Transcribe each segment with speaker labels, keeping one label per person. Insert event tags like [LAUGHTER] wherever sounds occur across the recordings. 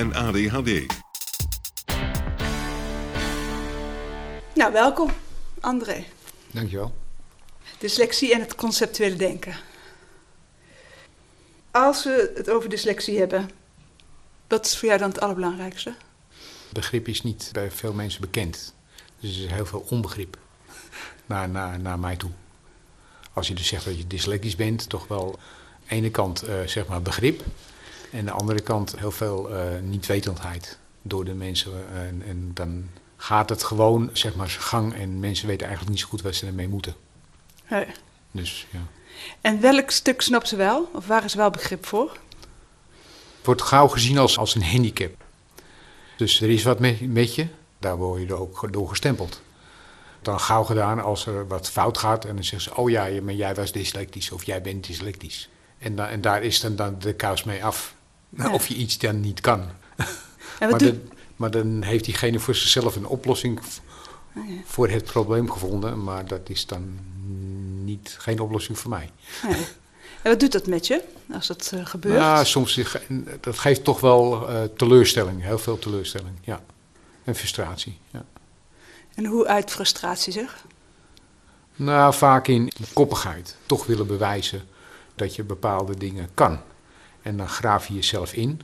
Speaker 1: en ADHD.
Speaker 2: Nou, welkom, André.
Speaker 3: Dankjewel.
Speaker 2: Dyslexie en het conceptuele denken. Als we het over dyslexie hebben, wat is voor jou dan het allerbelangrijkste?
Speaker 3: Begrip is niet bij veel mensen bekend. Dus er is heel veel onbegrip naar, naar, naar mij toe. Als je dus zegt dat je dyslectisch bent, toch wel aan de ene kant uh, zeg maar begrip. En aan de andere kant heel veel uh, niet-wetendheid door de mensen. En, en, dan gaat het gewoon zeg maar zijn gang en mensen weten eigenlijk niet zo goed wat ze ermee moeten.
Speaker 2: Nee.
Speaker 3: Dus ja.
Speaker 2: En welk stuk snapt ze wel? Of waar is wel begrip voor?
Speaker 3: Het wordt gauw gezien als, als een handicap. Dus er is wat met, met je, daar word je er ook door gestempeld. Dan gauw gedaan als er wat fout gaat en dan zeggen ze: Oh ja, maar jij was dyslectisch of jij bent dyslectisch. En, dan, en daar is dan, dan de kous mee af. Ja. Of je iets dan niet kan. [LAUGHS] maar, de, maar, dan heeft diegene voor zichzelf een oplossing
Speaker 2: ja.
Speaker 3: voor het probleem gevonden, maar dat is dan niet, geen oplossing voor mij.
Speaker 2: Nee. En wat doet dat met je als dat uh, gebeurt?
Speaker 3: Ja, soms dat geeft toch wel uh, teleurstelling, heel veel teleurstelling, ja. En frustratie, ja.
Speaker 2: En hoe uit frustratie zich?
Speaker 3: Nou, vaak in koppigheid. Toch willen bewijzen dat je bepaalde dingen kan. En dan graaf je jezelf in.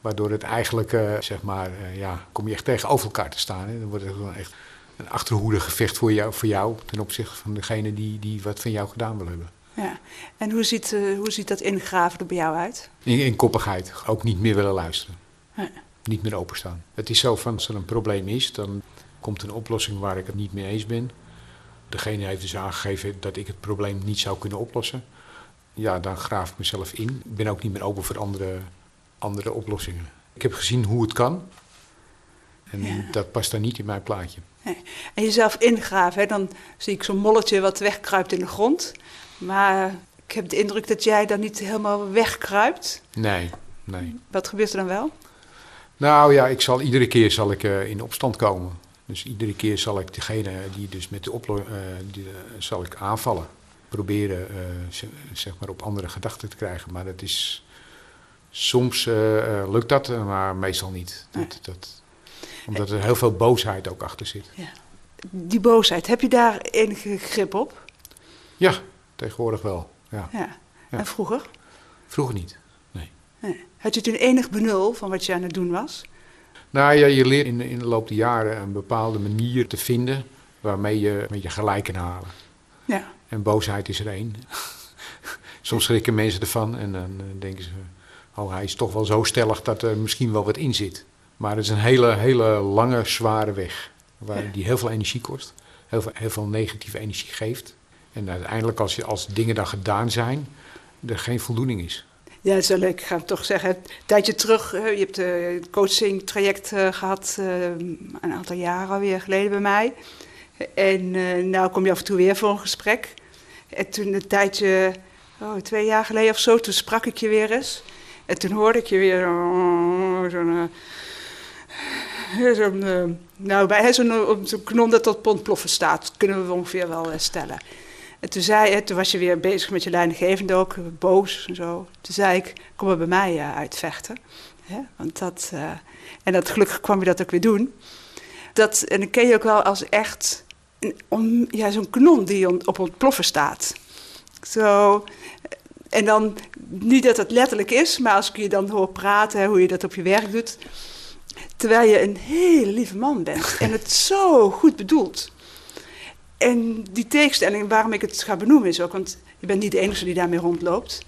Speaker 3: Waardoor het eigenlijk, uh, zeg maar, uh, ja, kom je echt tegenover elkaar te staan. Hè. Dan wordt het gewoon echt een achterhoede gevecht voor jou, voor jou ten opzichte van degene die, die wat van jou gedaan wil hebben.
Speaker 2: Ja, en hoe ziet, uh, hoe ziet dat ingraven er bij jou uit?
Speaker 3: In, in koppigheid, ook niet meer willen luisteren.
Speaker 2: Ja.
Speaker 3: Niet meer openstaan. Het is zo van, als er een probleem is, dan komt een oplossing waar ik het niet mee eens ben. Degene heeft dus aangegeven dat ik het probleem niet zou kunnen oplossen. Ja, dan graaf ik mezelf in. Ik ben ook niet meer open voor andere, andere oplossingen. Ik heb gezien hoe het kan. En
Speaker 2: Ja.
Speaker 3: dat past dan niet in mijn plaatje.
Speaker 2: Nee. En jezelf ingraven, hè? dan zie ik zo'n molletje wat wegkruipt in de grond. Maar ik heb de indruk dat jij dan niet helemaal wegkruipt.
Speaker 3: Nee, nee.
Speaker 2: Wat gebeurt er dan wel?
Speaker 3: Nou ja, ik zal, iedere keer zal ik uh, in opstand komen. Dus iedere keer zal ik degene die dus met de oplossing, uh, uh, zal ik aanvallen. Proberen, zeg maar, op andere gedachten te krijgen. Maar dat is, soms lukt dat, maar meestal niet.
Speaker 2: Nee.
Speaker 3: Dat, dat, omdat er heel veel boosheid ook achter zit.
Speaker 2: Ja. Die boosheid, heb je daar enige grip op?
Speaker 3: Ja, tegenwoordig wel. Ja.
Speaker 2: Ja.
Speaker 3: Ja.
Speaker 2: En vroeger?
Speaker 3: Vroeger niet. Nee.
Speaker 2: Nee. Had je toen enig benul van wat je aan het doen was?
Speaker 3: Nou ja, je leert in, in de loop der jaren een bepaalde manier te vinden waarmee je met je gelijk kan halen.
Speaker 2: Ja.
Speaker 3: En boosheid is er één. [LAUGHS] Soms schrikken mensen ervan en dan uh, denken ze, oh hij is toch wel zo stellig dat er misschien wel wat in zit. Maar het is een hele, hele lange, zware weg. Waar die heel veel energie kost. Heel veel, heel veel negatieve energie geeft. En uiteindelijk als, je, als dingen dan gedaan zijn, er geen voldoening is.
Speaker 2: Ja, dat is wel leuk. Ik ga het toch zeggen. Een tijdje terug, eh, je hebt een coaching traject gehad, een aantal jaren alweer geleden bij mij. En uh, nou kom je af en toe weer voor een gesprek. En toen een tijdje, oh, twee jaar geleden of zo, toen sprak ik je weer eens. En toen hoorde ik je weer oh, zo'n... Zo'n, uh, nou, bij zo'n zo dat tot pontploffen staat, dat kunnen we ongeveer wel stellen. En toen, zei, toen was je weer bezig met je leidinggevende ook, boos en zo. Toen zei ik, kom maar bij mij uitvechten. Hè? Want dat, en dat, gelukkig kwam je dat ook weer doen. Dat, en dan ken je ook wel als echt om, ja, zo'n kanon die on, op ontploffen staat. Zo, en dan, niet dat het letterlijk is, maar als ik je dan hoor praten, hoe je dat op je werk doet Terwijl je een hele lieve man bent [LAUGHS] en het zo goed bedoelt. En die tegenstelling, waarom ik het ga benoemen is ook, want je bent niet de enige die daarmee rondloopt.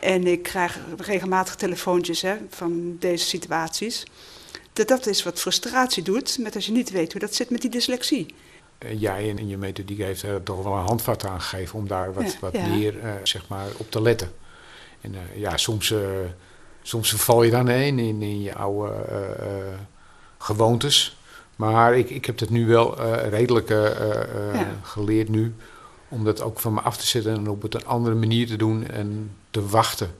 Speaker 2: En ik krijg regelmatig telefoontjes hè, van deze situaties. Dat dat is wat frustratie doet met als je niet weet hoe dat zit met die dyslexie.
Speaker 3: Uh, jij en je methodiek heeft er toch wel een handvat aan gegeven om daar wat, wat meer uh, zeg maar, op te letten. En uh, ja, soms, soms verval je dan heen in, in je oude gewoontes. Maar ik, ik heb het nu wel redelijk ja. geleerd nu om dat ook van me af te zetten en op het een andere manier te doen en te wachten.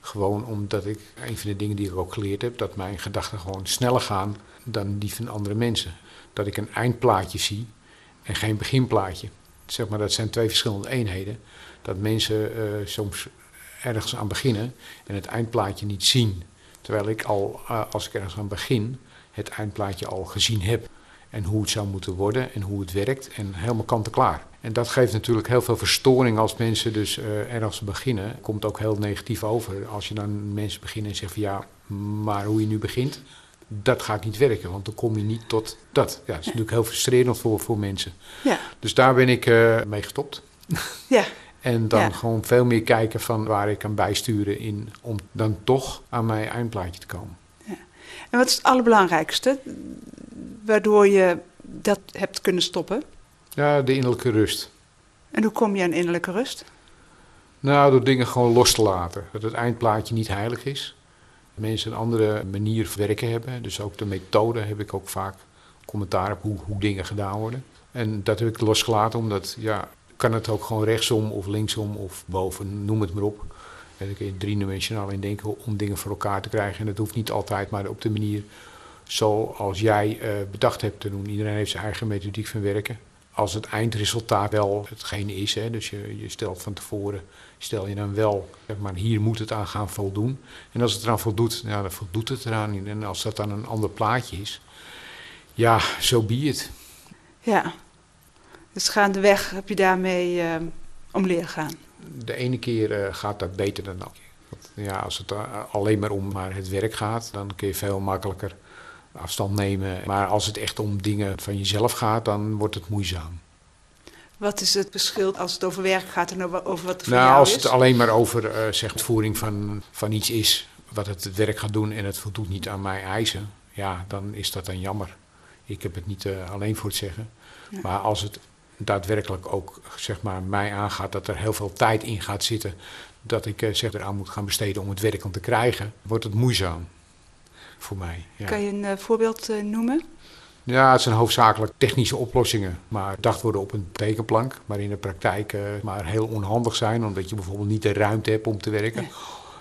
Speaker 3: Gewoon omdat ik, een van de dingen die ik ook geleerd heb, dat mijn gedachten gewoon sneller gaan dan die van andere mensen. Dat ik een eindplaatje zie en geen beginplaatje. Zeg maar, dat zijn twee verschillende eenheden. Dat mensen uh, soms ergens aan beginnen en het eindplaatje niet zien. Terwijl ik al, uh, als ik ergens aan begin, het eindplaatje al gezien heb. En hoe het zou moeten worden en hoe het werkt en helemaal kant en dat geeft natuurlijk heel veel verstoring als mensen dus uh, ergens beginnen. Komt ook heel negatief over. Als je dan mensen beginnen en zegt van ja, maar hoe je nu begint, dat gaat niet werken. Want dan kom je niet tot dat. Ja, dat is natuurlijk heel frustrerend voor, voor mensen. Ja. Dus daar ben ik uh, mee gestopt. [LAUGHS] Ja. en dan ja. gewoon veel meer kijken van waar ik kan bijsturen in om dan toch aan mijn eindplaatje te komen. Ja.
Speaker 2: En wat is het allerbelangrijkste waardoor je dat hebt kunnen stoppen?
Speaker 3: Ja, de innerlijke rust.
Speaker 2: En hoe kom je aan innerlijke rust?
Speaker 3: Nou, door dingen gewoon los te laten. Dat het eindplaatje niet heilig is. Mensen een andere manier werken hebben. Dus ook de methode heb ik ook vaak commentaar op hoe, hoe dingen gedaan worden. En dat heb ik losgelaten, omdat ja, kan het ook gewoon rechtsom of linksom of boven, noem het maar op. En dan kun je driedimensionaal in denken om dingen voor elkaar te krijgen. En dat hoeft niet altijd, maar op de manier zoals jij uh, bedacht hebt te doen. Iedereen heeft zijn eigen methodiek van werken als het eindresultaat wel hetgene is, hè, dus je, je stelt van tevoren, stel je dan wel, zeg maar hier moet het aan gaan voldoen. En als het eraan voldoet, ja, dan voldoet het eraan. En als dat dan een ander plaatje is, ja, zo so be it.
Speaker 2: Ja, dus gaandeweg heb je daarmee uh, om leren gaan.
Speaker 3: De ene keer uh, gaat dat beter dan de andere. Ja, als het uh, alleen maar om maar het werk gaat, dan kun je veel makkelijker afstand nemen. Maar als het echt om dingen van jezelf gaat, dan wordt het moeizaam.
Speaker 2: Wat is het verschil als het over werk gaat en over, wat er voor
Speaker 3: nou,
Speaker 2: jou
Speaker 3: als het alleen maar over uh, zeg, voering van, van iets is, wat het werk gaat doen en het voldoet niet aan mijn eisen, ja, dan is dat dan jammer. Ik heb het niet uh, alleen voor het zeggen. Ja. Maar als het daadwerkelijk ook zeg maar, mij aangaat dat er heel veel tijd in gaat zitten, dat ik uh, zeg eraan moet gaan besteden om het werk aan te krijgen, wordt het moeizaam voor mij. Ja.
Speaker 2: Kan je een voorbeeld noemen?
Speaker 3: Ja, het zijn hoofdzakelijk technische oplossingen, maar gedacht worden op een tekenplank, maar in de praktijk uh, maar heel onhandig zijn, omdat je bijvoorbeeld niet de ruimte hebt om te werken. Nee.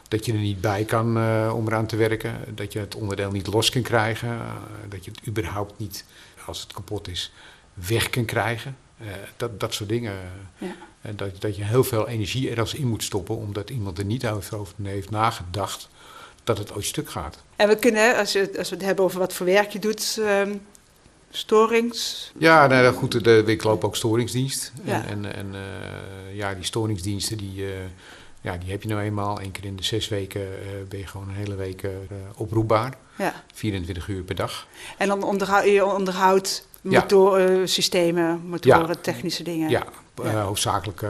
Speaker 3: Dat je er niet bij kan om eraan te werken, dat je het onderdeel niet los kan krijgen, dat je het überhaupt niet, als het kapot is, weg kan krijgen. dat, dat soort dingen. Ja. En dat, dat je heel veel energie ergens in moet stoppen, omdat iemand er niet over heeft nagedacht dat het ooit stuk gaat.
Speaker 2: En we kunnen, als, je, als we het hebben over wat voor werk je doet, um, storings...
Speaker 3: Ja, nou, goed, de, ik loop ook storingsdienst. Ja. En, en, en uh, ja, die storingsdiensten, die, uh, ja, die heb je nou eenmaal. Eén keer in de zes weken uh, ben je gewoon een hele week oproepbaar. Ja. 24 uur per dag.
Speaker 2: En dan onderhoud, je onderhoudt motor, systemen, motoren, ja. technische dingen?
Speaker 3: Ja, ja. hoofdzakelijk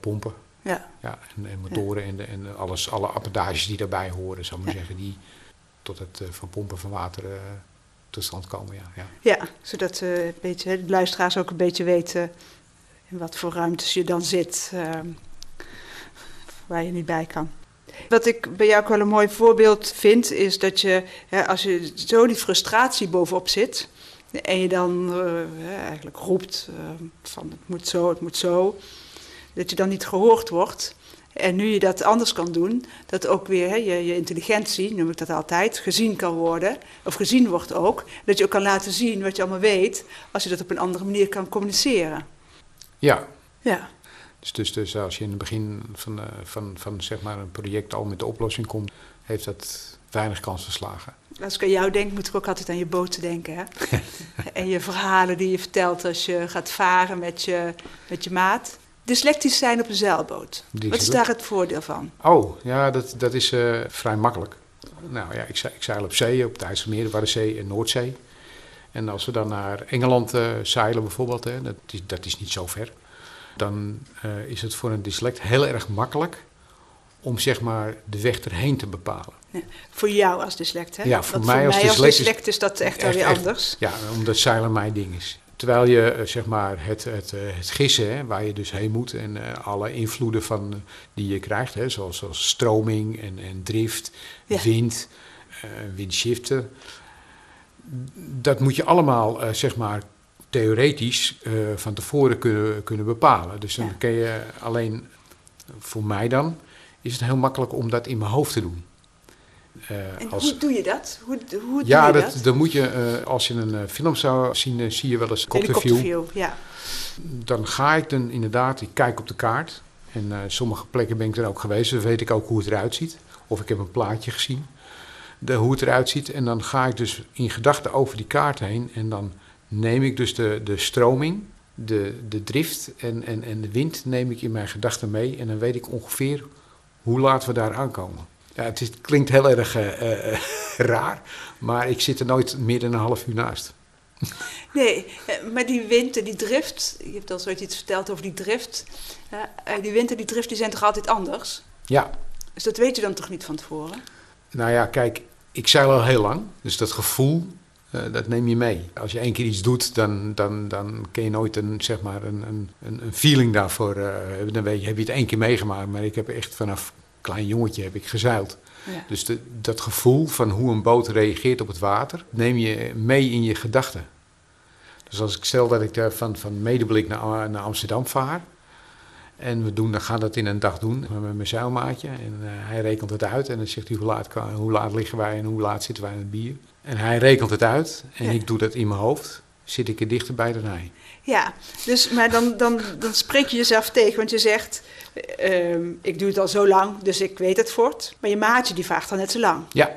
Speaker 3: pompen. Ja. ja en, en motoren en, en alles, alle appendages die daarbij horen, zou ik maar zeggen, die tot het van pompen van water tot komen. Ja, ja.
Speaker 2: ja zodat uh, een beetje, de luisteraars ook een beetje weten in wat voor ruimtes je dan zit, waar je niet bij kan. Wat ik bij jou ook wel een mooi voorbeeld vind, is dat je, hè, als je zo die frustratie bovenop zit, en je dan eigenlijk roept van het moet zo, het moet zo, dat je dan niet gehoord wordt. En nu je dat anders kan doen, dat ook weer hè, je, je, intelligentie, noem ik dat altijd, gezien kan worden, of gezien wordt ook. Dat je ook kan laten zien wat je allemaal weet, als je dat op een andere manier kan communiceren.
Speaker 3: Ja. Ja. Dus, dus, dus als je in het begin van, uh, van, van zeg maar een project al met de oplossing komt, heeft dat weinig kans te slagen.
Speaker 2: Als ik aan jou denk, moet ik ook altijd aan je boten denken. Hè? [LAUGHS] en je verhalen die je vertelt als je gaat varen met je, met je maat dyslectisch zijn op een zeilboot. Wat is daar het voordeel van?
Speaker 3: Oh, ja, dat, dat is uh, vrij makkelijk. nou ja, ik, ze- ik zeil op zee, op de IJsselmeer, Waddenzee en Noordzee. En als we dan naar Engeland eh, zeilen bijvoorbeeld, hè, dat, is, dat is niet zo ver. Dan eh, is het voor een dyslect heel erg makkelijk om zeg maar de weg erheen te bepalen.
Speaker 2: Voor jou als dyslect, hè?
Speaker 3: Ja, voor mij
Speaker 2: voor
Speaker 3: als
Speaker 2: mij als
Speaker 3: dyslect is-
Speaker 2: dyslect is dat echt,
Speaker 3: Echt,
Speaker 2: alweer
Speaker 3: echt.
Speaker 2: anders.
Speaker 3: Ja, omdat zeilen mijn ding is. Terwijl je eh, zeg maar het, het, eh, het gissen, hè, waar je dus heen moet en eh, alle invloeden van, die je krijgt, hè, zoals, zoals stroming en, en drift,
Speaker 2: Ja.
Speaker 3: wind, eh windshiften, dat moet je allemaal zeg maar theoretisch van tevoren kunnen, kunnen bepalen. Dus dan
Speaker 2: Ja.
Speaker 3: kun je alleen, voor mij dan, is het heel makkelijk om dat in mijn hoofd te doen. Eh,
Speaker 2: En
Speaker 3: als-
Speaker 2: hoe doe je dat? Hoe, hoe
Speaker 3: ja,
Speaker 2: doe je
Speaker 3: dat,
Speaker 2: dat?
Speaker 3: dan moet je, eh, als je een eh, film zou zien, zie je wel eens helikopterview.
Speaker 2: Ja.
Speaker 3: Dan ga ik dan inderdaad, ik kijk op de kaart. En sommige plekken ben ik er ook geweest, dan weet ik ook hoe het eruit ziet. Of ik heb een plaatje gezien, de, hoe het eruit ziet. En dan ga ik dus in gedachten over die kaart heen. En dan neem ik dus de, de stroming, de, de drift en, en, en de wind neem ik in mijn gedachten mee. En dan weet ik ongeveer hoe laat we daar aankomen. Ja, het, is, het klinkt heel erg eh, eh, [LAUGHS] raar, maar ik zit er nooit meer dan een half uur naast.
Speaker 2: Nee, eh, maar die wind en die drift, je hebt al zoiets iets verteld over die drift. Die wind en die drift die zijn toch altijd anders?
Speaker 3: Ja,
Speaker 2: Dus dat weet je dan toch niet van tevoren?
Speaker 3: Nou ja, kijk, ik zeil al heel lang, dus dat gevoel, dat neem je mee. Als je één keer iets doet, dan, dan, dan kun je nooit een, zeg maar een, een, een feeling daarvoor hebben. Dan weet je, heb je het één keer meegemaakt, maar ik heb echt vanaf klein jongetje heb ik gezeild.
Speaker 2: Ja.
Speaker 3: Dus de, dat gevoel van hoe een boot reageert op het water, neem je mee in je gedachten. Dus als ik stel dat ik daar van, van Medeblik naar, naar Amsterdam vaar, en we, doen, dan gaan dat in een dag doen met mijn zeilmaatje. En eh, hij rekent het uit. En dan zegt hij hoe laat, hoe laat liggen wij en hoe laat zitten wij in het bier. En hij rekent het uit. En
Speaker 2: Ja.
Speaker 3: ik doe dat in mijn hoofd. Zit ik er dichterbij dan hij.
Speaker 2: Ja, dus, maar dan, dan, dan spreek je jezelf tegen, want je zegt, ehm, ik doe het al zo lang, dus ik weet het voort. Maar je maatje die vraagt al net zo lang,
Speaker 3: Ja,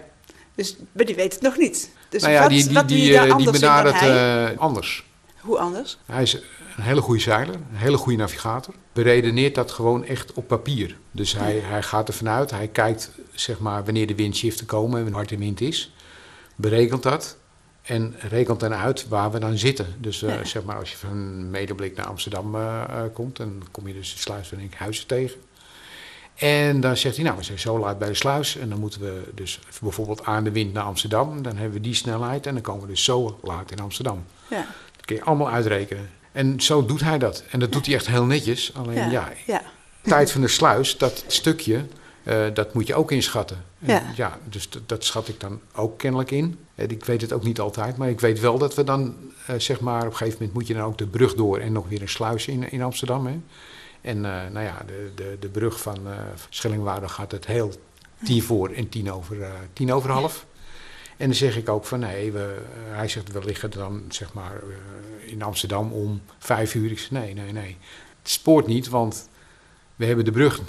Speaker 2: dus, maar die weet het nog niet. Dus
Speaker 3: nou ja,
Speaker 2: wat,
Speaker 3: die, die,
Speaker 2: wat doe
Speaker 3: die,
Speaker 2: je daar
Speaker 3: eh, die
Speaker 2: anders
Speaker 3: benadert
Speaker 2: hij?
Speaker 3: eh, anders.
Speaker 2: Hoe anders?
Speaker 3: Hij is een hele goede zeiler, een hele goede navigator. Beredeneert dat gewoon echt op papier. Dus hij, hij gaat ervan uit, hij kijkt zeg maar, wanneer de windshiften komen en wanneer harde wind is. Berekent dat en rekent dan uit waar we dan zitten. Dus eh,
Speaker 2: Ja.
Speaker 3: zeg maar, als je van Medeblik naar Amsterdam eh, komt, dan kom je dus de sluis van Enkhuizen tegen. En dan zegt hij, nou, we zijn zo laat bij de sluis. En dan moeten we dus bijvoorbeeld aan de wind naar Amsterdam. Dan hebben we die snelheid en dan komen we dus zo laat in Amsterdam.
Speaker 2: Ja,
Speaker 3: Dat kun je allemaal uitrekenen. En zo doet hij dat. En dat doet hij echt heel netjes. Alleen ja,
Speaker 2: ja.
Speaker 3: tijd van de sluis, dat stukje, eh, dat moet je ook inschatten. En
Speaker 2: Ja.
Speaker 3: ja, dus dat, schat ik dan ook kennelijk in. En ik weet het ook niet altijd, maar ik weet wel dat we dan, eh, zeg maar, op een gegeven moment moet je dan ook de brug door en nog weer een sluis in, in Amsterdam. Hè. En eh, nou ja, de, de, de brug van eh Schellingwoude gaat het heel tien voor en tien over, eh, tien over half. En dan zeg ik ook van nee, we, eh, hij zegt we liggen dan zeg maar eh, in Amsterdam om vijf uur. Ik zeg nee, nee, nee. Het spoort niet, want we hebben de brug.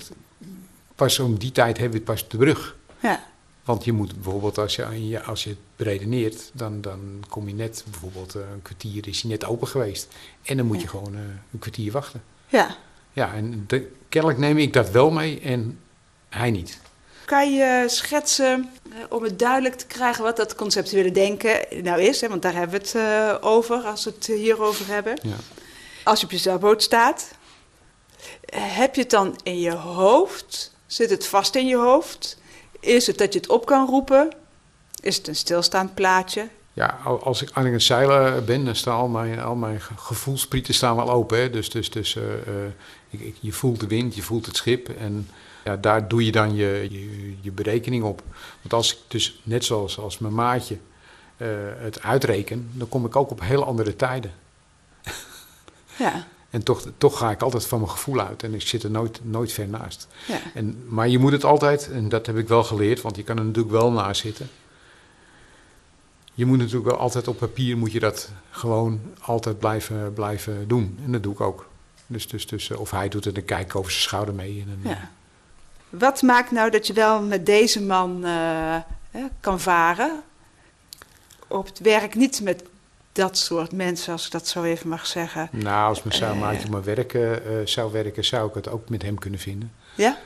Speaker 3: Pas om die tijd hebben we pas de brug.
Speaker 2: ja.
Speaker 3: Want je moet bijvoorbeeld, als je, als je het beredeneert, dan, dan kom je net, bijvoorbeeld eh, een kwartier is hij net open geweest. En dan moet je gewoon eh, een kwartier wachten.
Speaker 2: ja.
Speaker 3: Ja, en de, kennelijk neem ik dat wel mee en hij niet.
Speaker 2: Kan je schetsen, eh, om het duidelijk te krijgen wat dat conceptuele denken nou is? Hè? Want daar hebben we het over, als we het hierover hebben.
Speaker 3: Ja.
Speaker 2: Als je op je zeilboot staat, heb je het dan in je hoofd? Zit het vast in je hoofd? Is het dat je het op kan roepen? Is het een stilstaand plaatje?
Speaker 3: Ja, al- als ik aan het zeilen ben, dan staan al mijn, al mijn ge- gevoelsprieten staan wel open. Hè? Dus, dus, dus eh, eh, je voelt de wind, je voelt het schip. En ja, daar doe je dan je, je, je berekening op. Want als ik dus, net zoals als mijn maatje, eh, het uitreken, dan kom ik ook op heel andere tijden.
Speaker 2: Ja,
Speaker 3: En toch, toch ga ik altijd van mijn gevoel uit en ik zit er nooit, nooit ver naast.
Speaker 2: ja.
Speaker 3: En, maar je moet het altijd, en dat heb ik wel geleerd, want je kan er natuurlijk wel naast zitten. Je moet natuurlijk wel altijd op papier, moet je dat gewoon altijd blijven, blijven doen. En dat doe ik ook. Dus, dus, dus eh, of hij doet het, dan kijk ik over zijn schouder mee. En dan,
Speaker 2: ja. Wat maakt nou dat je wel met deze man eh, kan varen? Op het werk niet met dat soort mensen, als ik dat zo even mag zeggen.
Speaker 3: Nou, als mijn zeilmaatje
Speaker 2: Eh.
Speaker 3: op mijn werk eh, zou werken, zou ik het ook met hem kunnen vinden.
Speaker 2: Ja?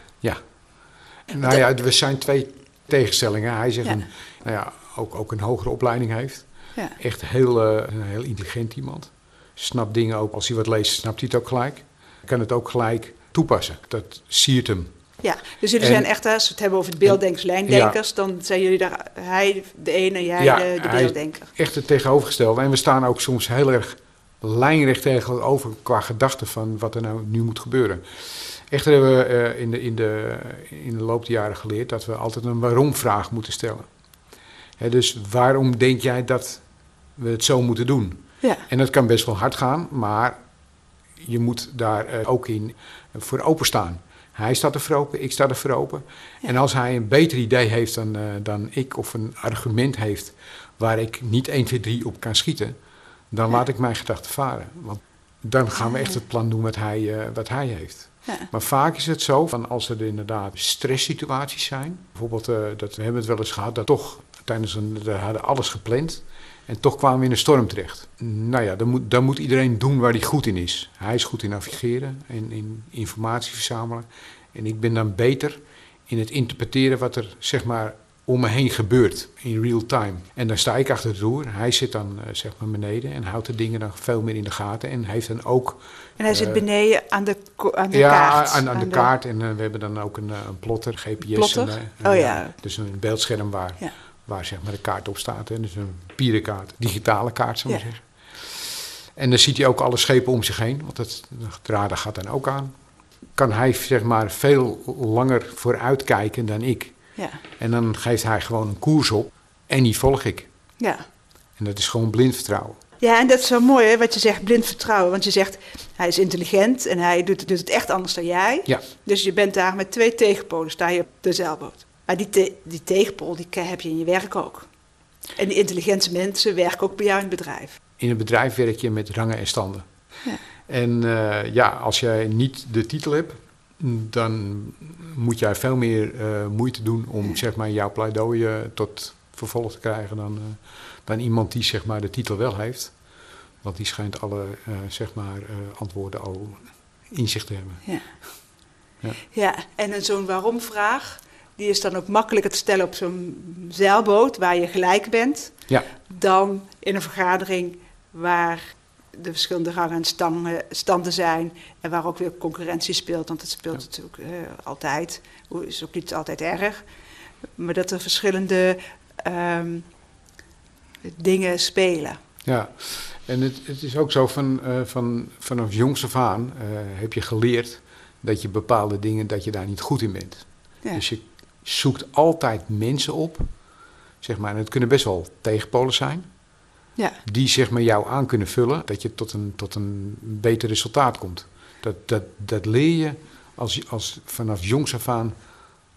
Speaker 3: Nou ja, we zijn twee tegenstellingen. Hij zegt
Speaker 2: Ja.
Speaker 3: een, nou ja, ook, ook een hogere opleiding heeft.
Speaker 2: Ja.
Speaker 3: Echt heel, eh, een heel intelligent iemand. Snapt dingen ook, als hij wat leest, snapt hij het ook gelijk. Kan het ook gelijk toepassen. Dat siert hem.
Speaker 2: Ja, dus jullie
Speaker 3: En-
Speaker 2: zijn echt, als we het hebben over de beelddenkers, lijndenkers, dan zijn jullie daar, hij de ene en jij
Speaker 3: Ja,
Speaker 2: de, de beelddenker.
Speaker 3: Echt het tegenovergestelde. En we staan ook soms heel erg lijnrecht tegenover qua gedachten van wat er nou nu moet gebeuren. Echter hebben we eh, in, de, in, de, in de loop der jaren geleerd dat we altijd een waarom-vraag moeten stellen. Hè, dus waarom denk jij dat we het zo moeten doen?
Speaker 2: Ja,
Speaker 3: En dat kan best wel hard gaan, maar je moet daar eh, ook in voor openstaan. Hij staat er voor open, ik sta er voor open.
Speaker 2: Ja.
Speaker 3: En als hij een beter idee heeft dan, eh, dan ik, of een argument heeft waar ik niet 1, 2, 3 op kan schieten, dan
Speaker 2: Ja.
Speaker 3: laat ik mijn gedachten varen. Want dan gaan we echt het plan doen wat hij, eh, wat hij heeft.
Speaker 2: ja,
Speaker 3: Maar vaak is het zo, van als er inderdaad stresssituaties zijn. Bijvoorbeeld, eh, dat, we hebben het wel eens gehad, dat toch tijdens een, we hadden alles gepland. En toch kwamen we in een storm terecht. Nou ja, dan moet, dan moet iedereen doen waar hij goed in is. Hij is goed in navigeren en in informatie verzamelen. En ik ben dan beter in het interpreteren wat er zeg maar om me heen gebeurt in real time. En dan sta ik achter het roer. Hij zit dan eh, zeg maar beneden en houdt de dingen dan veel meer in de gaten. En heeft dan ook
Speaker 2: en hij zit
Speaker 3: Eh,
Speaker 2: beneden aan de, aan de
Speaker 3: ja,
Speaker 2: kaart.
Speaker 3: aan, aan de kaart. En eh, we hebben dan ook een, een plotter, GPS.
Speaker 2: Plotter?
Speaker 3: en, eh,
Speaker 2: Oh ja.
Speaker 3: Dus een beeldscherm waar,
Speaker 2: Ja.
Speaker 3: Waar zeg maar de kaart op staat. Hè. Dus een pierenkaart, digitale kaart, zou maar
Speaker 2: Ja.
Speaker 3: zeggen. En dan ziet hij ook alle schepen om zich heen, want het radar gaat dan ook aan. Kan hij zeg maar veel langer vooruit kijken dan ik.
Speaker 2: Ja,
Speaker 3: En dan geeft hij gewoon een koers op en die volg ik.
Speaker 2: ja.
Speaker 3: En dat is gewoon blind vertrouwen.
Speaker 2: Ja, en dat is zo mooi hè, wat je zegt, blind vertrouwen. Want je zegt, hij is intelligent en hij doet, doet het echt anders dan jij.
Speaker 3: Ja,
Speaker 2: Dus je bent daar met twee tegenpolen, sta je op de zeilboot. Maar die, te- die tegenpool die heb je in je werk ook. En die intelligente mensen werken ook bij jou in het bedrijf.
Speaker 3: in een bedrijf werk je met rangen en standen.
Speaker 2: Ja.
Speaker 3: En eh, ja, als jij niet de titel hebt, dan moet jij veel meer eh, moeite doen om zeg maar, jouw pleidooi eh, tot vervolg te krijgen dan, dan iemand die zeg maar, de titel wel heeft. Want die schijnt alle zeg maar, antwoorden al in zich te hebben.
Speaker 2: Ja,
Speaker 3: Ja.
Speaker 2: ja en zo'n waarom-vraag, die is dan ook makkelijker te stellen op zo'n zeilboot waar je gelijk bent,
Speaker 3: Ja,
Speaker 2: dan in een vergadering waar de verschillende rangen en standen, standen zijn en waar ook weer concurrentie speelt, want het speelt
Speaker 3: Ja.
Speaker 2: natuurlijk eh, altijd, is ook niet altijd erg, maar dat er verschillende ehm, dingen spelen.
Speaker 3: ja. En het, het is ook zo van, eh, van vanaf jongs af aan eh, heb je geleerd dat je bepaalde dingen, dat je daar niet goed in bent.
Speaker 2: Ja.
Speaker 3: Dus je zoekt altijd mensen op, zeg maar, en het kunnen best wel tegenpolen zijn,
Speaker 2: ja.
Speaker 3: die zeg maar jou aan kunnen vullen, dat je tot een, tot een beter resultaat komt. Dat, dat, dat leer je als, als vanaf jongs af aan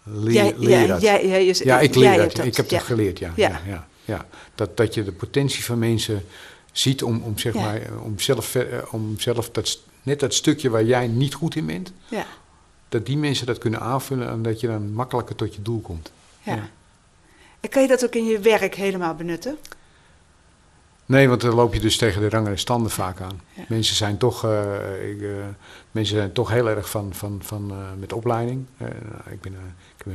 Speaker 3: leer,
Speaker 2: Jij-
Speaker 3: leer
Speaker 2: jij-
Speaker 3: dat.
Speaker 2: jij- jij is-
Speaker 3: ja, ik leer dat. Ik heb
Speaker 2: ja.
Speaker 3: dat geleerd, ja.
Speaker 2: Ja.
Speaker 3: ja. ja. Dat, dat je de potentie van mensen ziet om, om, zeg maar, om zelf, om zelf dat, net dat stukje waar jij niet goed in bent,
Speaker 2: Ja,
Speaker 3: dat die mensen dat kunnen aanvullen en dat je dan makkelijker tot je doel komt.
Speaker 2: ja.
Speaker 3: Ja.
Speaker 2: En kan je dat ook in je werk helemaal benutten?
Speaker 3: Nee, want dan loop je dus tegen de rangen en standen vaak aan.
Speaker 2: Ja.
Speaker 3: Mensen, zijn toch, eh, ik, eh, mensen zijn toch heel erg van, van, van eh, met opleiding. Eh, ik, ben, ik heb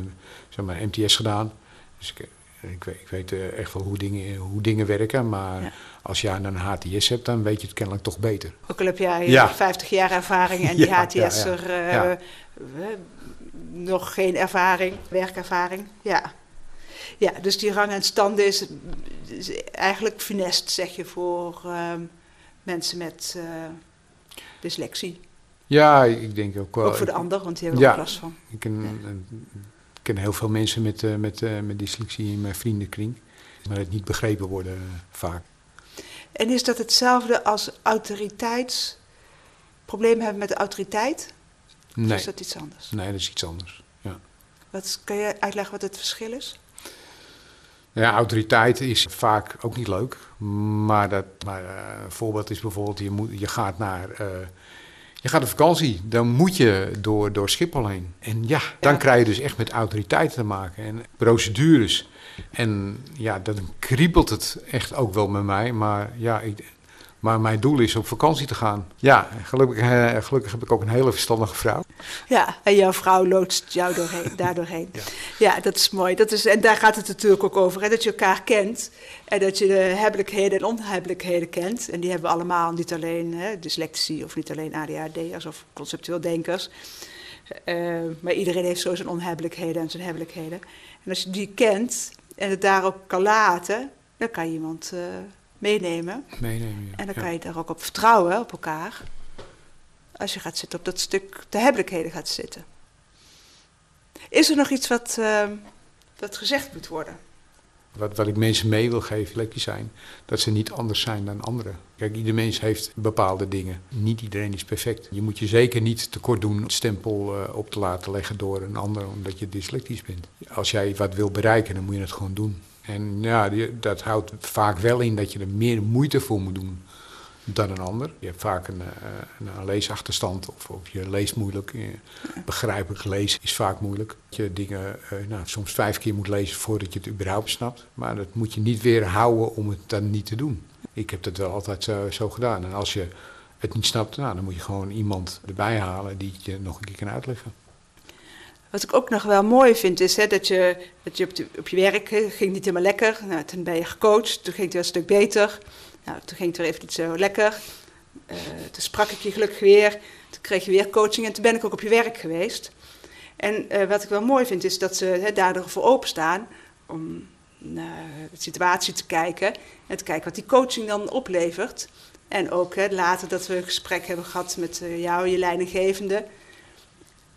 Speaker 3: zeg maar, MTS gedaan. Dus ik, ik weet, ik weet eh, echt wel hoe dingen, hoe dingen werken. Maar
Speaker 2: Ja.
Speaker 3: als jij een HTS hebt, dan weet je het kennelijk toch beter.
Speaker 2: Ook al heb jij
Speaker 3: Ja.
Speaker 2: eh, 50 jaar ervaring en [LAUGHS] die
Speaker 3: Ja, ja,
Speaker 2: HTS'er
Speaker 3: ja.
Speaker 2: eh,
Speaker 3: Ja.
Speaker 2: nog geen ervaring, werkervaring. Ja. ja, dus die rang en stand is, is eigenlijk funest, zeg je, voor ehm, mensen met dyslexie.
Speaker 3: Ja, ik denk ook wel.
Speaker 2: ook voor de ander, want die hebben er
Speaker 3: Ja.
Speaker 2: ook last van.
Speaker 3: Ik een- ken heel veel mensen met, eh, met, eh, met dyslexie in mijn vriendenkring. Maar het niet begrepen worden eh, vaak.
Speaker 2: En is dat hetzelfde als autoriteits... Problemen hebben met de autoriteit? Of
Speaker 3: Nee,
Speaker 2: is dat iets anders?
Speaker 3: nee, dat is iets anders. Ja.
Speaker 2: Wat, kan je uitleggen wat het verschil is?
Speaker 3: Ja, autoriteit is vaak ook niet leuk. Maar, dat, maar een voorbeeld is bijvoorbeeld, je, moet, je gaat naar... je gaat op vakantie, dan moet je door, door Schiphol heen. En ja, dan krijg je dus echt met autoriteiten te maken. En procedures. En ja, dan kriebelt het echt ook wel met mij. Maar ja, ik, Maar mijn doel is op vakantie te gaan. Ja, gelukkig, eh, gelukkig heb ik ook een hele verstandige vrouw.
Speaker 2: Ja, en jouw vrouw loodst jou doorheen, daar doorheen. Ja. ja. dat is mooi. Dat is, en daar gaat het natuurlijk ook over. Hè, dat je elkaar kent. En dat je de hebbelijkheden en onhebbelijkheden kent. En die hebben we allemaal, niet alleen hè, dyslexie of niet alleen ADHD'ers of conceptueel denkers. Uh, maar iedereen heeft zo zijn onhebbelijkheden en zijn hebbelijkheden. En als je die kent en het daar ook kan laten, dan kan je iemand uh, meenemen.
Speaker 3: Meenemen, ja.
Speaker 2: En dan kan je daar ook op vertrouwen, op elkaar. Als je gaat zitten op dat stuk de hebbelijkheden gaat zitten. Is er nog iets wat, uh, wat gezegd moet worden?
Speaker 3: Wat, wat ik mensen mee wil geven, lekker zijn, dat ze niet anders zijn dan anderen. Kijk, ieder mens heeft bepaalde dingen. Niet iedereen is perfect. Je moet je zeker niet tekort doen een stempel uh, op te laten leggen door een ander omdat je dyslectisch bent. Als jij wat wil bereiken, dan moet je het gewoon doen. En ja, dat houdt vaak wel in dat je er meer moeite voor moet doen dan een ander. Je hebt vaak een, eh, een, leesachterstand of, je leest moeilijk. Begrijpelijk lezen is vaak moeilijk. Dat je dingen uh, nou, soms vijf keer moet lezen voordat je het überhaupt snapt. Maar dat moet je niet weer houden om het dan niet te doen. Ik heb dat wel altijd zo, zo gedaan. En als je het niet snapt, nou, dan moet je gewoon iemand erbij halen die het je nog een keer kan uitleggen.
Speaker 2: Wat ik ook nog wel mooi vind is hè, dat je, dat je op, op je werk ging niet helemaal lekker. Nou, toen ben je gecoacht, toen ging het weer een stuk beter. Nou, toen ging het weer even niet zo lekker. Uh, toen sprak ik je gelukkig weer. Toen kreeg je weer coaching en toen ben ik ook op je werk geweest. En uh, wat ik wel mooi vind is dat ze hè, daardoor voor openstaan om naar de situatie te kijken. En te kijken wat die coaching dan oplevert. En ook later dat we een gesprek hebben gehad met uh, jou, je leidinggevende.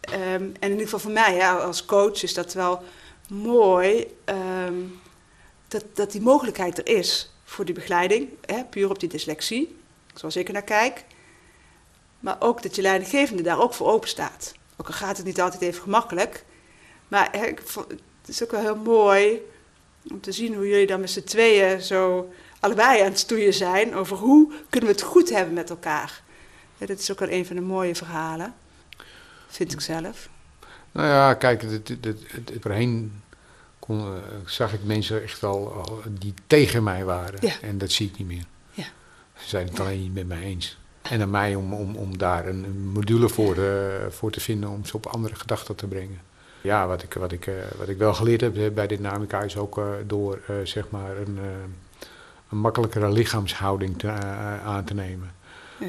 Speaker 2: Um, en in ieder geval voor mij ja, als coach is dat wel mooi um, dat, dat die mogelijkheid er is voor die begeleiding, hè, puur op die dyslexie, zoals ik er naar kijk. Maar ook dat je leidinggevende daar ook voor open staat. Ook al gaat het niet altijd even gemakkelijk. Maar hè, het is ook wel heel mooi om te zien hoe jullie dan met z'n tweeën zo allebei aan het stoeien zijn over hoe kunnen we het goed hebben met elkaar. Ja, dat is ook wel een van de mooie verhalen vind ik zelf.
Speaker 3: Nou ja, kijk, het, het, het, het voorheen kon, uh, zag ik mensen echt wel die tegen mij waren.
Speaker 2: Ja.
Speaker 3: En dat zie ik niet meer.
Speaker 2: Ja.
Speaker 3: Ze zijn het alleen niet met mij eens. En aan mij om, om, om daar een module voor, uh, voor te vinden om ze op andere gedachten te brengen. Ja, wat ik, wat ik, uh, wat ik wel geleerd heb bij Dynamica is ook door zeg maar een, een makkelijkere lichaamshouding te, aan te nemen.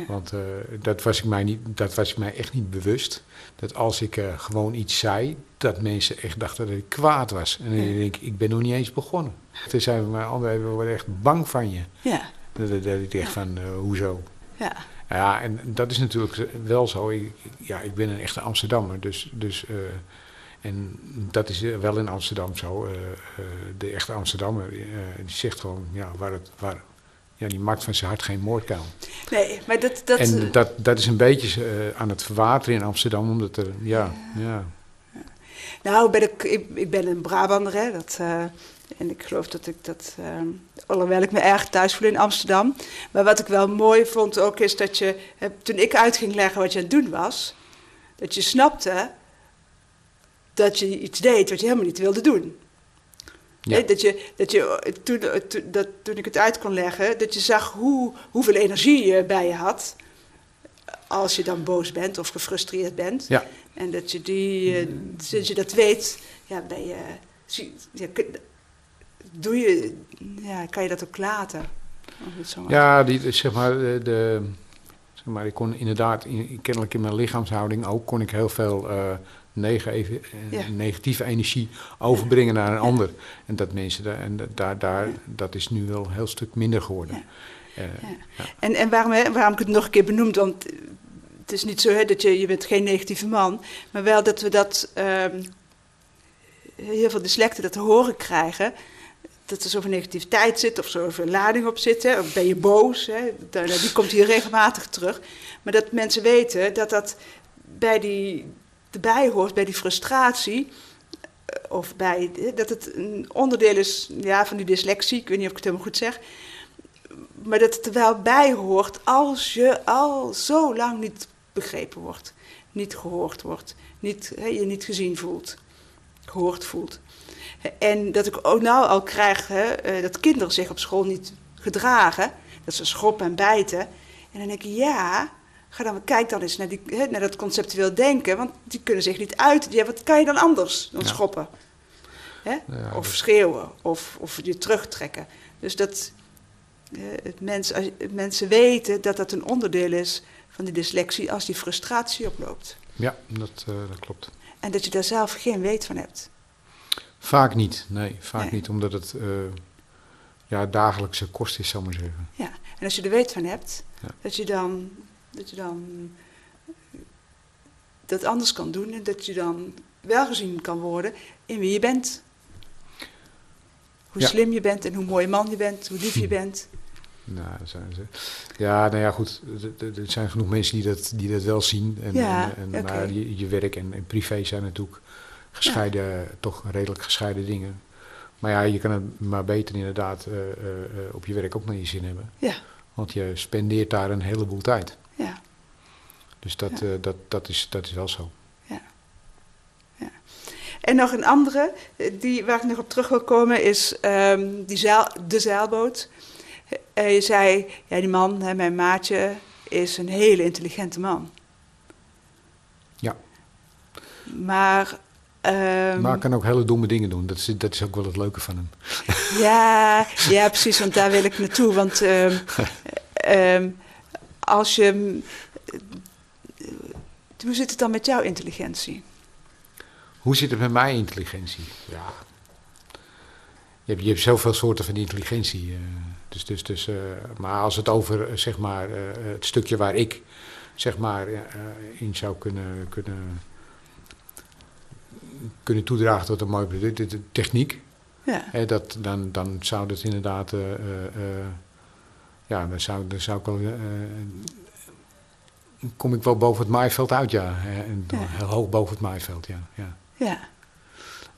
Speaker 3: Want uh, dat, was ik mij niet, dat was ik mij echt niet bewust. Dat als ik uh, gewoon iets zei, dat mensen echt dachten dat ik kwaad was. En dan
Speaker 2: Ja.
Speaker 3: denk ik, ik ben nog niet eens begonnen. Toen zeiden we, maar André, we worden echt bang van je.
Speaker 2: Ja,
Speaker 3: Dat, dat, dat ik dacht van, uh, hoezo?
Speaker 2: ja,
Speaker 3: Ja, en dat is natuurlijk wel zo. Ik, ja, ik ben een echte Amsterdammer, dus... dus en dat is wel in Amsterdam zo. Uh, uh, de echte Amsterdammer, die zegt gewoon, ja, waar het... Waar, ja, die maakt van zijn hart geen moordkuil.
Speaker 2: nee, maar dat... dat
Speaker 3: En dat, dat is een beetje uh, aan het verwateren in Amsterdam, omdat er, ja, ja.
Speaker 2: Nou, ben ik, ik, ik ben een Brabander, hè, dat, uh, en ik geloof dat ik dat, uh, alhoewel ik me erg thuis voel in Amsterdam. Maar wat ik wel mooi vond ook is dat je, toen ik uit ging leggen wat je aan het doen was, dat je snapte dat je iets deed wat je helemaal niet wilde doen.
Speaker 3: Ja.
Speaker 2: Dat je, dat je toen, toen, dat, toen ik het uit kon leggen, dat je zag hoe, hoeveel energie je bij je had. Als je dan boos bent of gefrustreerd bent.
Speaker 3: Ja.
Speaker 2: En dat je die, sinds je dat weet, ja, ben je, zie, ja, doe je, ja, kan je dat ook laten.
Speaker 3: Ja, die, zeg maar, de, de, zeg maar, ik kon inderdaad, in, kennelijk in mijn lichaamshouding ook, kon ik heel veel uh, negatieve,
Speaker 2: Ja.
Speaker 3: negatieve energie overbrengen naar een ander. En dat mensen, daar, en daar, daar, dat is nu wel een heel stuk minder geworden.
Speaker 2: Ja.
Speaker 3: Eh,
Speaker 2: Ja. En, en waarom, hè, waarom ik het nog een keer benoemd, want het is niet zo hè, dat je, je bent geen negatieve man, maar wel dat we dat, ehm, heel veel dyslecten dat te horen krijgen, dat er zoveel negativiteit zit of zoveel lading op zit, hè, of ben je boos, hè, da- da- die komt hier regelmatig terug. Maar dat mensen weten dat dat bij die, erbij hoort, bij die frustratie, eh, of bij, dat het een onderdeel is ja, van die dyslexie, ik weet niet of ik het helemaal goed zeg, maar dat het er wel bij hoort als je al zo lang niet begrepen wordt, niet gehoord wordt, niet, hè, je niet gezien voelt, gehoord voelt. En dat ik ook nou al krijg hè, eh, dat kinderen zich op school niet gedragen, Dat ze schoppen en bijten. En dan denk ik, ja, ga dan, kijk dan eens naar, die, hè, naar dat conceptueel denken. Want die kunnen zich niet uiten. Ja, wat kan je dan anders dan
Speaker 3: Ja.
Speaker 2: schoppen? Hè?
Speaker 3: Ja,
Speaker 2: of schreeuwen, of, of je terugtrekken. Dus dat eh, mens, als, mensen weten dat dat een onderdeel is van die dyslexie als die frustratie oploopt.
Speaker 3: Ja, dat, eh, dat klopt.
Speaker 2: En dat je daar zelf geen weet van hebt.
Speaker 3: Vaak niet, nee, vaak
Speaker 2: Nee.
Speaker 3: niet, omdat het eh, ja, dagelijkse kost is, zal ik maar zeggen.
Speaker 2: Ja. En als je er weet van hebt,
Speaker 3: Ja.
Speaker 2: dat je dan dat je dan dat anders kan doen en dat je dan wel gezien kan worden in wie je bent. Hoe
Speaker 3: Ja.
Speaker 2: slim je bent en hoe mooi man je bent, hoe lief je bent.
Speaker 3: Nou, dat zijn ze. Ja, nou ja, goed. Er- zijn genoeg mensen die dat, die dat wel zien. En,
Speaker 2: Ja,
Speaker 3: en, en. Maar je, je werk en, en privé zijn natuurlijk gescheiden, toch redelijk gescheiden dingen. Maar ja, je kan het maar beter inderdaad eh, eh, eh, op je werk ook naar je zin hebben.
Speaker 2: Ja,
Speaker 3: Want je spendeert daar een heleboel tijd. Dus dat,
Speaker 2: Ja.
Speaker 3: eh, dat, dat, is, dat is wel zo.
Speaker 2: ja. ja. En nog een andere, eh, die, waar ik nog op terug wil komen, is ehm, die zeil, de zeilboot. Eh, je zei, ja, die man, hè, mijn maatje, is een hele intelligente man.
Speaker 3: Ja.
Speaker 2: Maar... ehm,
Speaker 3: maar kan ook hele domme dingen doen. Dat is, dat is ook wel het leuke van hem.
Speaker 2: Ja, [LAUGHS] ja, precies, want daar wil ik naartoe. Want ehm, [LAUGHS] als je. Hoe zit het dan met jouw intelligentie?
Speaker 3: Hoe zit het met mijn intelligentie? Ja. Je hebt, je hebt zoveel soorten van intelligentie. eh, dus, dus, dus, eh, maar als het over eh, zeg maar, het stukje waar ik zeg maar, in zou kunnen, kunnen, kunnen toedragen tot een mooi product, de, de techniek,
Speaker 2: Ja,
Speaker 3: hè, dat, dan, dan zou dat inderdaad. ja, dan zou, dan zou ik wel. Kom ik wel boven het maaiveld uit, ja. En
Speaker 2: Ja.
Speaker 3: heel hoog boven het maaiveld, ja. ja
Speaker 2: ja,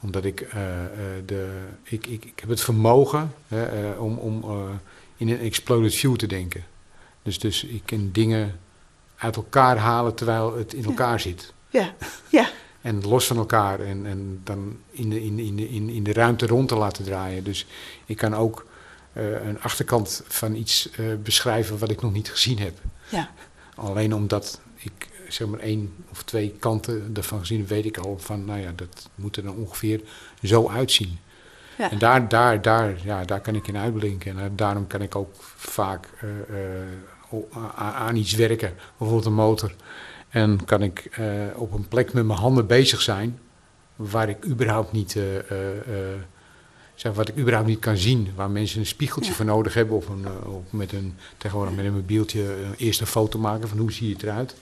Speaker 3: omdat ik, eh, eh, de, ik, ik, ik heb het vermogen hè, eh, om, om in een exploded view te denken. Dus, dus ik kan dingen uit elkaar halen terwijl het in
Speaker 2: Ja.
Speaker 3: elkaar zit.
Speaker 2: ja, ja, [LAUGHS]
Speaker 3: En los van elkaar en, en dan in de, in, in, de- in, in de ruimte rond te laten draaien. Dus ik kan ook een achterkant van iets beschrijven wat ik nog niet gezien heb.
Speaker 2: ja,
Speaker 3: Alleen omdat ik zeg maar één of twee kanten ervan gezien weet ik al van, nou ja, dat moet er dan ongeveer zo uitzien.
Speaker 2: ja.
Speaker 3: En daar, daar, daar, ja, daar kan ik in uitblinken. En eh, daarom kan ik ook vaak eh, eh, aan iets werken, bijvoorbeeld een motor. En kan ik op een plek met mijn handen bezig zijn, waar ik überhaupt niet, zeg, wat ik überhaupt niet kan zien. Waar mensen een spiegeltje
Speaker 2: Ja.
Speaker 3: voor nodig hebben, of, een, eh, of met een, tegenwoordig met een mobieltje eh, eerst een foto maken van hoe zie je het eruit.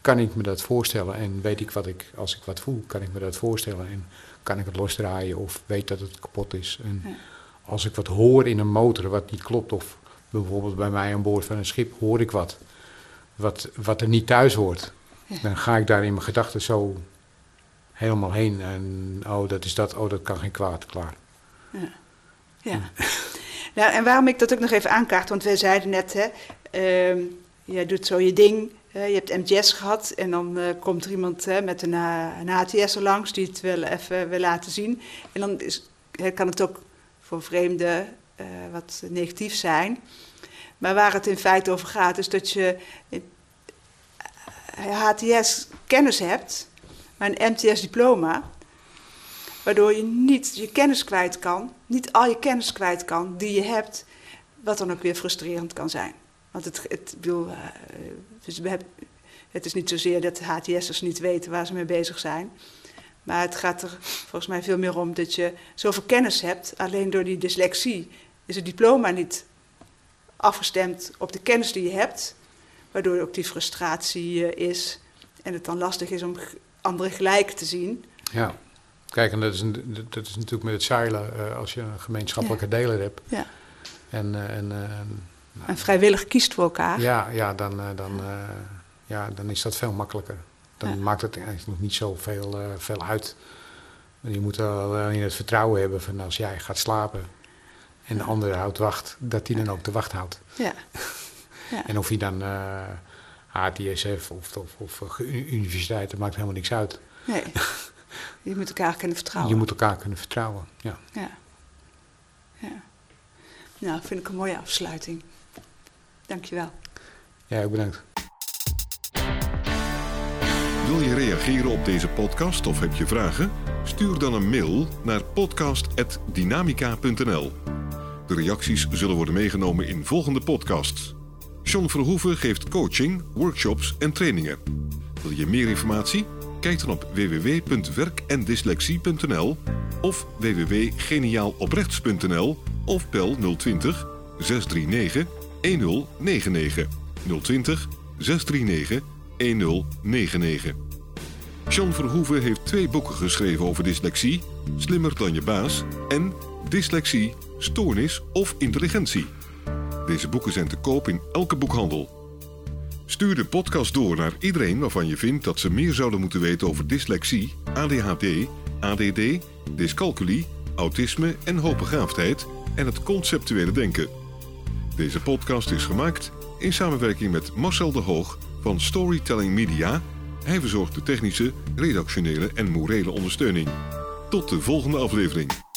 Speaker 3: Kan ik me dat voorstellen en weet ik wat ik, als ik wat voel, kan ik me dat voorstellen. En kan ik het losdraaien of weet dat het kapot is. En
Speaker 2: Ja.
Speaker 3: als ik wat hoor in een motor wat niet klopt, of bijvoorbeeld bij mij aan boord van een schip hoor ik wat, wat, wat er niet thuis hoort,
Speaker 2: Ja.
Speaker 3: dan ga ik daar in mijn gedachten zo helemaal heen. En oh, dat is dat, oh, dat kan geen kwaad, klaar.
Speaker 2: Ja. Nou, en waarom ik dat ook nog even aankaart, want wij zeiden net, hè, ehm, jij doet zo je ding, je hebt MTS gehad en dan eh, komt er iemand met een, eh, een HTS er langs die het wil even wil laten zien. En dan is, kan het ook voor vreemden eh, wat negatief zijn. Maar waar het in feite over gaat, is dat je HTS kennis hebt, maar een MTS diploma, waardoor je niet je kennis kwijt kan, niet al je kennis kwijt kan die je hebt, wat dan ook weer frustrerend kan zijn. Want het, het, bedoel, eh, dus we hebben, het is niet zozeer dat HTS'ers niet weten waar ze mee bezig zijn. Maar het gaat er volgens mij veel meer om dat je zoveel kennis hebt. Alleen door die dyslexie is het diploma niet afgestemd op de kennis die je hebt. Waardoor ook die frustratie eh, is. En het dan lastig is om anderen gelijk te zien.
Speaker 3: Ja. Kijk, en dat is, een, dat is natuurlijk met het zeilen, eh, als je een gemeenschappelijke deler hebt.
Speaker 2: Ja.
Speaker 3: En, eh, en eh,
Speaker 2: En vrijwillig kiest voor elkaar.
Speaker 3: Ja, ja, dan, dan, ja, dan is dat veel makkelijker. Dan
Speaker 2: Ja.
Speaker 3: maakt het eigenlijk nog niet zo veel, veel uit. Je moet alleen het vertrouwen hebben van als jij gaat slapen en de ander houdt wacht, dat die dan ook de wacht houdt.
Speaker 2: Ja. [LAUGHS] Ja.
Speaker 3: En of hij dan HTS heeft of, of, of universiteit, dat maakt helemaal niks uit.
Speaker 2: Nee. [LAUGHS] Je moet elkaar kunnen vertrouwen.
Speaker 3: Je moet elkaar kunnen vertrouwen. Ja.
Speaker 2: Ja. ja. Nou, vind ik een mooie afsluiting. Dankjewel.
Speaker 3: Ja, ook bedankt.
Speaker 1: Wil je reageren op deze podcast of heb je vragen? Stuur dan een mail naar podcast.dynamica.nl. De reacties zullen worden meegenomen in volgende podcasts. John Verhoeven geeft coaching, workshops en trainingen. Wil je meer informatie? Kijk dan op www.werkendyslexie.nl of www.geniaaloprechts.nl of bel 020 639 1099 020 639 1099. John Verhoeven heeft twee boeken geschreven over dyslexie: Slimmer dan je baas en Dyslexie, Stoornis of Intelligentie. Deze boeken zijn te koop in elke boekhandel. Stuur de podcast door naar iedereen waarvan je vindt dat ze meer zouden moeten weten over dyslexie, ADHD, ADD, dyscalculie, autisme en hoogbegaafdheid en het conceptuele denken. Deze podcast is gemaakt in samenwerking met Marcel de Hoog van Storytelling Media. Hij verzorgt de technische, redactionele en morele ondersteuning. Tot de volgende aflevering.